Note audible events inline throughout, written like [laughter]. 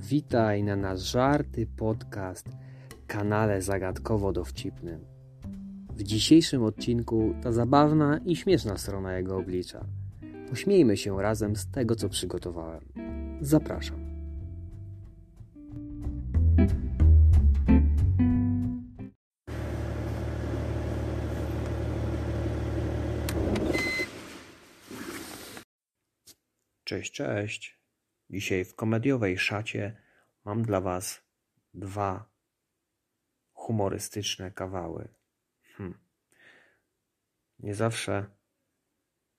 Witaj na nasz żarty podcast kanale zagadkowo-dowcipnym. W dzisiejszym odcinku ta zabawna i śmieszna strona jego oblicza. Pośmiejmy się razem z tego, co przygotowałem. Zapraszam. Cześć, cześć. Dzisiaj w komediowej szacie mam dla Was dwa humorystyczne kawały. Hm. Nie zawsze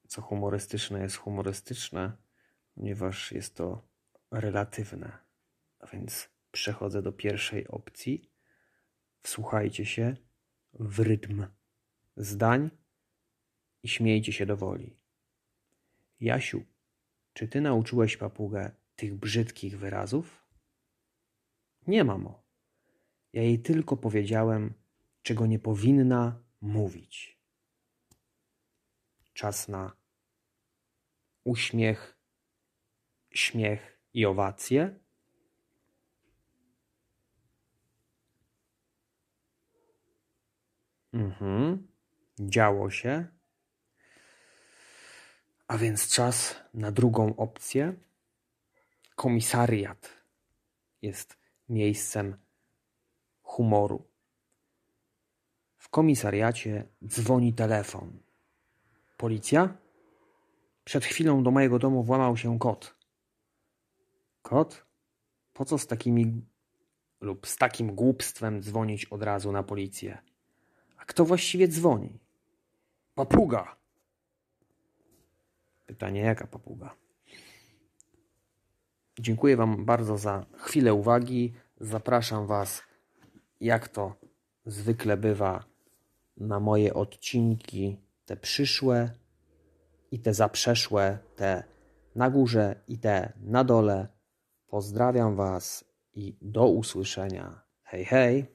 co humorystyczne jest humorystyczne, ponieważ jest to relatywne. A więc przechodzę do pierwszej opcji. Wsłuchajcie się w rytm zdań i śmiejcie się do woli. Jasiu, czy ty nauczyłeś papugę tych brzydkich wyrazów? Nie, mamo. Ja jej tylko powiedziałem, czego nie powinna mówić. Czas na uśmiech, śmiech i owacje. Mhm. Działo się. A więc czas na drugą opcję. Komisariat jest miejscem humoru. W komisariacie dzwoni telefon. Policja? Przed chwilą do mojego domu włamał się kot. Kot? Po co z takimi lub z takim głupstwem dzwonić od razu na policję? A kto właściwie dzwoni? Papuga! Pytanie, jaka papuga? Dziękuję Wam bardzo za chwilę uwagi. Zapraszam Was, jak to zwykle bywa, na moje odcinki, te przyszłe i te zaprzeszłe, te na górze i te na dole. Pozdrawiam Was i do usłyszenia. Hej, hej!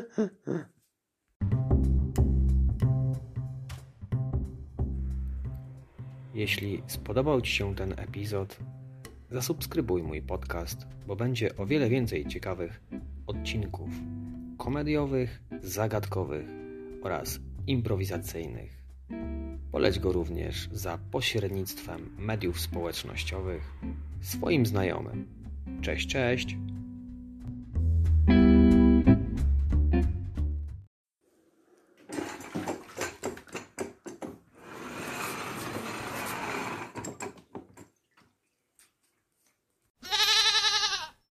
[laughs] Jeśli spodobał Ci się ten epizod, zasubskrybuj mój podcast, bo będzie o wiele więcej ciekawych odcinków komediowych, zagadkowych oraz improwizacyjnych. Poleć go również za pośrednictwem mediów społecznościowych swoim znajomym. Cześć, cześć!